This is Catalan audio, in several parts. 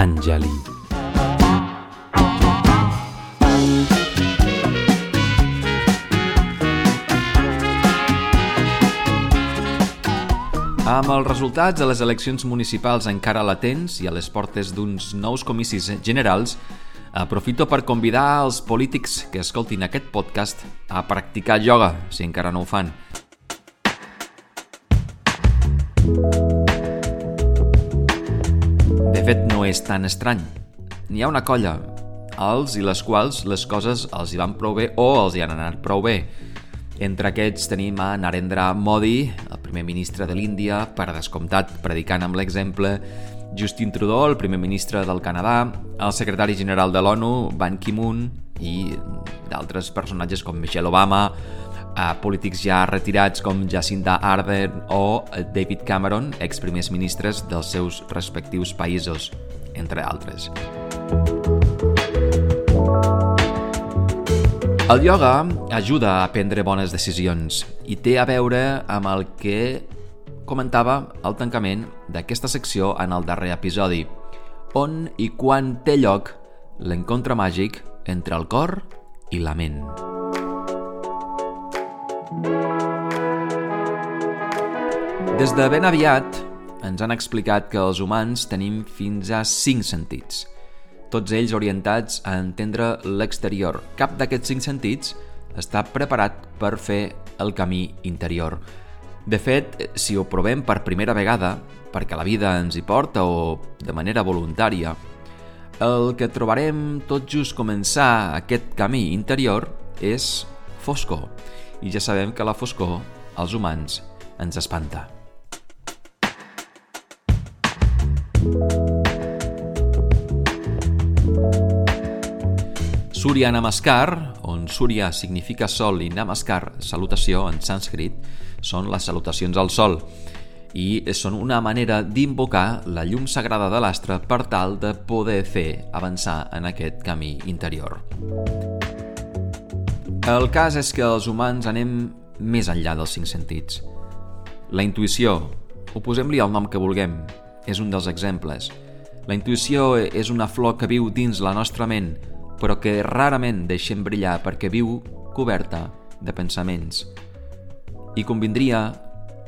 Patanjali. Amb els resultats de les eleccions municipals encara latents i a les portes d'uns nous comicis generals, aprofito per convidar els polítics que escoltin aquest podcast a practicar ioga, si encara no ho fan. De fet, no és tan estrany. N'hi ha una colla, els i les quals les coses els hi van prou bé o els hi han anat prou bé. Entre aquests tenim a Narendra Modi, el primer ministre de l'Índia, per descomptat predicant amb l'exemple, Justin Trudeau, el primer ministre del Canadà, el secretari general de l'ONU, Ban Ki-moon, i d'altres personatges com Michelle Obama, a polítics ja retirats com Jacinda Ardern o David Cameron, ex-primers ministres dels seus respectius països, entre altres. El ioga ajuda a prendre bones decisions i té a veure amb el que comentava al tancament d'aquesta secció en el darrer episodi, on i quan té lloc l'encontre màgic entre el cor i la ment. Des de ben aviat ens han explicat que els humans tenim fins a cinc sentits – tots ells orientats a entendre l'exterior. Cap d'aquests cinc sentits està preparat per fer el camí interior. De fet, si ho provem per primera vegada, perquè la vida ens hi porta o de manera voluntària, el que trobarem tot just començar aquest camí interior és foscor. I ja sabem que la foscor, als humans, ens espanta. Surya Namaskar, on Surya significa sol i Namaskar, salutació en sànscrit, són les salutacions al sol i són una manera d'invocar la llum sagrada de l'astre per tal de poder fer avançar en aquest camí interior. El cas és que els humans anem més enllà dels cinc sentits. La intuïció, o posem-li el nom que vulguem, és un dels exemples. La intuïció és una flor que viu dins la nostra ment, però que rarament deixem brillar perquè viu coberta de pensaments. I convindria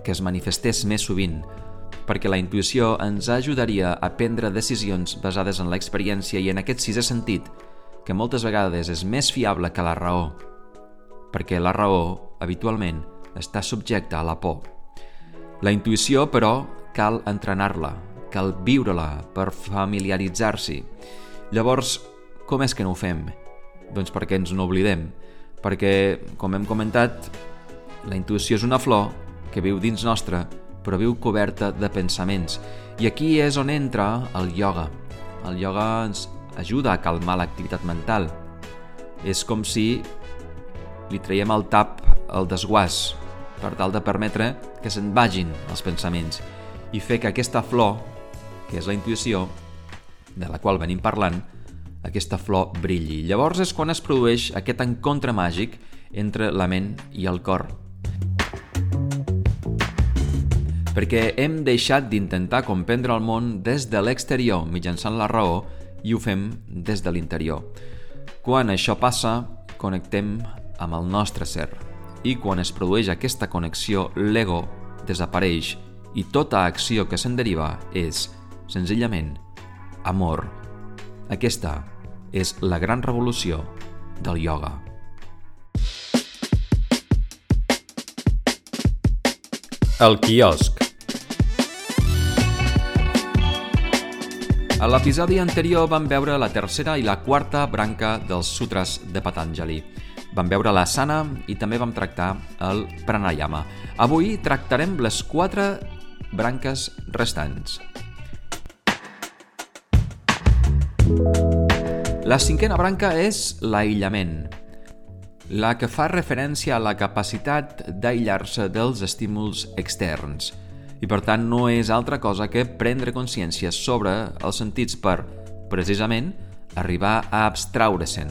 que es manifestés més sovint, perquè la intuïció ens ajudaria a prendre decisions basades en l'experiència i en aquest sisè sentit, que moltes vegades és més fiable que la raó, perquè la raó, habitualment, està subjecta a la por. La intuïció, però, cal entrenar-la, cal viure-la per familiaritzar-s'hi. Llavors, com és que no ho fem? Doncs perquè ens n'oblidem. Perquè, com hem comentat, la intuïció és una flor que viu dins nostra, però viu coberta de pensaments. I aquí és on entra el ioga. El ioga ens ajuda a calmar l'activitat mental. És com si li traiem el tap al desguàs per tal de permetre que se'n vagin els pensaments i fer que aquesta flor, que és la intuïció, de la qual venim parlant, aquesta flor brilli. Llavors és quan es produeix aquest encontre màgic entre la ment i el cor. Perquè hem deixat d'intentar comprendre el món des de l'exterior mitjançant la raó i ho fem des de l'interior. Quan això passa, connectem amb el nostre ser. I quan es produeix aquesta connexió, l'ego desapareix i tota acció que se'n deriva és, senzillament, amor. Aquesta és la gran revolució del ioga. El quiosc A l'episodi anterior vam veure la tercera i la quarta branca dels sutres de Patanjali. Vam veure la sana i també vam tractar el pranayama. Avui tractarem les quatre branques restants. La cinquena branca és l'aïllament, la que fa referència a la capacitat d'aïllar-se dels estímuls externs i per tant no és altra cosa que prendre consciència sobre els sentits per, precisament, arribar a abstraure-se'n.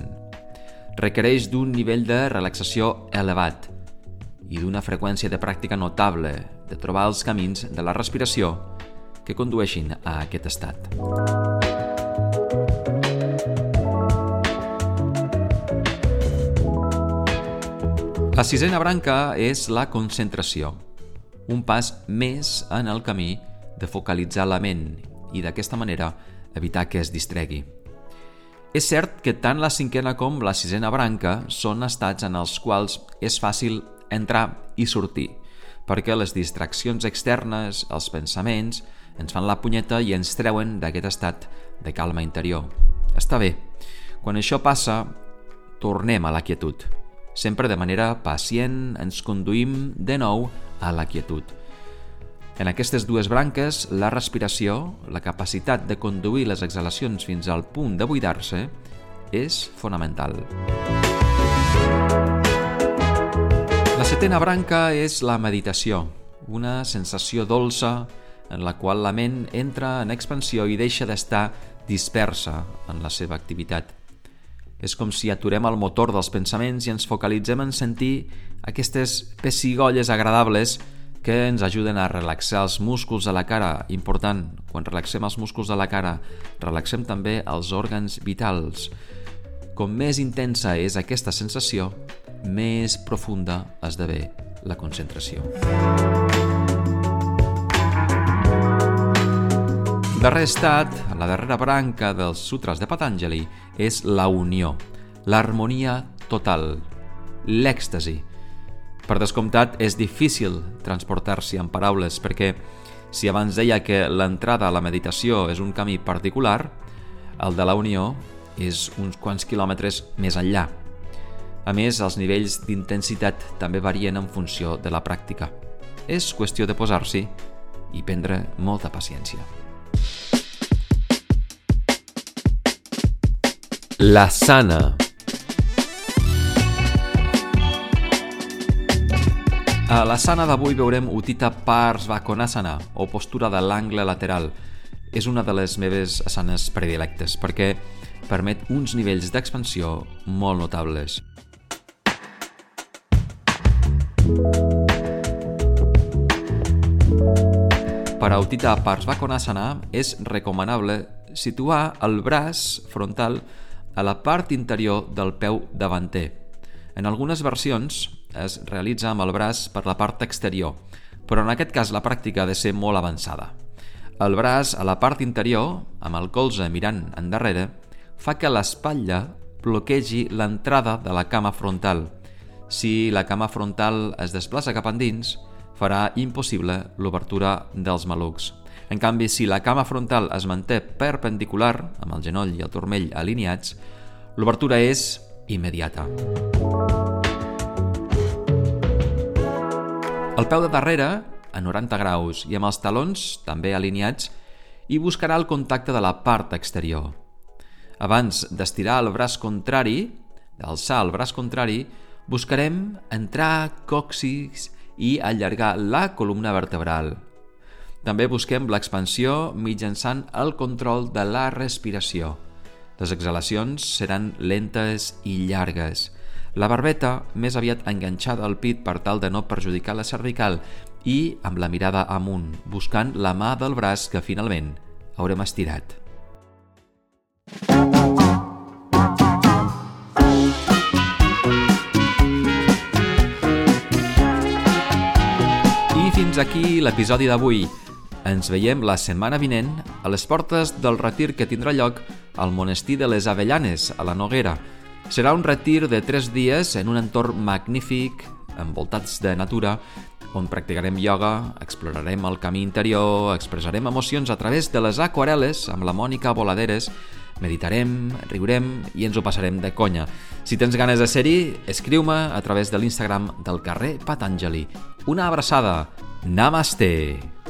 Requereix d'un nivell de relaxació elevat i d'una freqüència de pràctica notable de trobar els camins de la respiració que condueixin a aquest estat. La sisena branca és la concentració, un pas més en el camí de focalitzar la ment i d'aquesta manera evitar que es distregui. És cert que tant la cinquena com la sisena branca són estats en els quals és fàcil entrar i sortir, perquè les distraccions externes, els pensaments, ens fan la punyeta i ens treuen d'aquest estat de calma interior. Està bé. Quan això passa, tornem a la quietud. Sempre de manera pacient ens conduïm de nou a la quietud. En aquestes dues branques, la respiració, la capacitat de conduir les exhalacions fins al punt de buidar-se, és fonamental. La setena branca és la meditació, una sensació dolça en la qual la ment entra en expansió i deixa d'estar dispersa en la seva activitat. És com si aturem el motor dels pensaments i ens focalitzem en sentir aquestes pessigolles agradables que ens ajuden a relaxar els músculs de la cara. Important, quan relaxem els músculs de la cara, relaxem també els òrgans vitals. Com més intensa és aquesta sensació, més profunda esdevé la concentració. darrer estat, la darrera branca dels sutres de Patanjali, és la unió, l'harmonia total, l'èxtasi. Per descomptat, és difícil transportar-s'hi en paraules perquè si abans deia que l'entrada a la meditació és un camí particular, el de la unió és uns quants quilòmetres més enllà. A més, els nivells d'intensitat també varien en funció de la pràctica. És qüestió de posar-s'hi i prendre molta paciència. La sana. A la sana d'avui veurem Utita Pars Vakonasana, o postura de l'angle lateral. És una de les meves asanes predilectes, perquè permet uns nivells d'expansió molt notables. Per a Utita Pars Vakonasana és recomanable situar el braç frontal a la part interior del peu davanter. En algunes versions es realitza amb el braç per la part exterior, però en aquest cas la pràctica ha de ser molt avançada. El braç a la part interior, amb el colze mirant endarrere, fa que l'espatlla bloquegi l'entrada de la cama frontal. Si la cama frontal es desplaça cap endins, farà impossible l'obertura dels malucs. En canvi, si la cama frontal es manté perpendicular, amb el genoll i el turmell alineats, l'obertura és immediata. El peu de darrere, a 90 graus, i amb els talons també alineats, i buscarà el contacte de la part exterior. Abans d'estirar el braç contrari, d'alçar el braç contrari, buscarem entrar còxis i allargar la columna vertebral, també busquem l'expansió mitjançant el control de la respiració. Les exhalacions seran lentes i llargues. La barbeta més aviat enganxada al pit per tal de no perjudicar la cervical i amb la mirada amunt, buscant la mà del braç que finalment haurem estirat. I aquí l'episodi d'avui. Ens veiem la setmana vinent a les portes del retir que tindrà lloc al monestir de les Avellanes, a la Noguera. Serà un retir de tres dies en un entorn magnífic, envoltats de natura, on practicarem ioga, explorarem el camí interior, expressarem emocions a través de les aquarel·les amb la Mònica Voladeres, meditarem, riurem i ens ho passarem de conya. Si tens ganes de ser-hi, escriu-me a través de l'Instagram del carrer Patanjali. Una abraçada. ナマステ。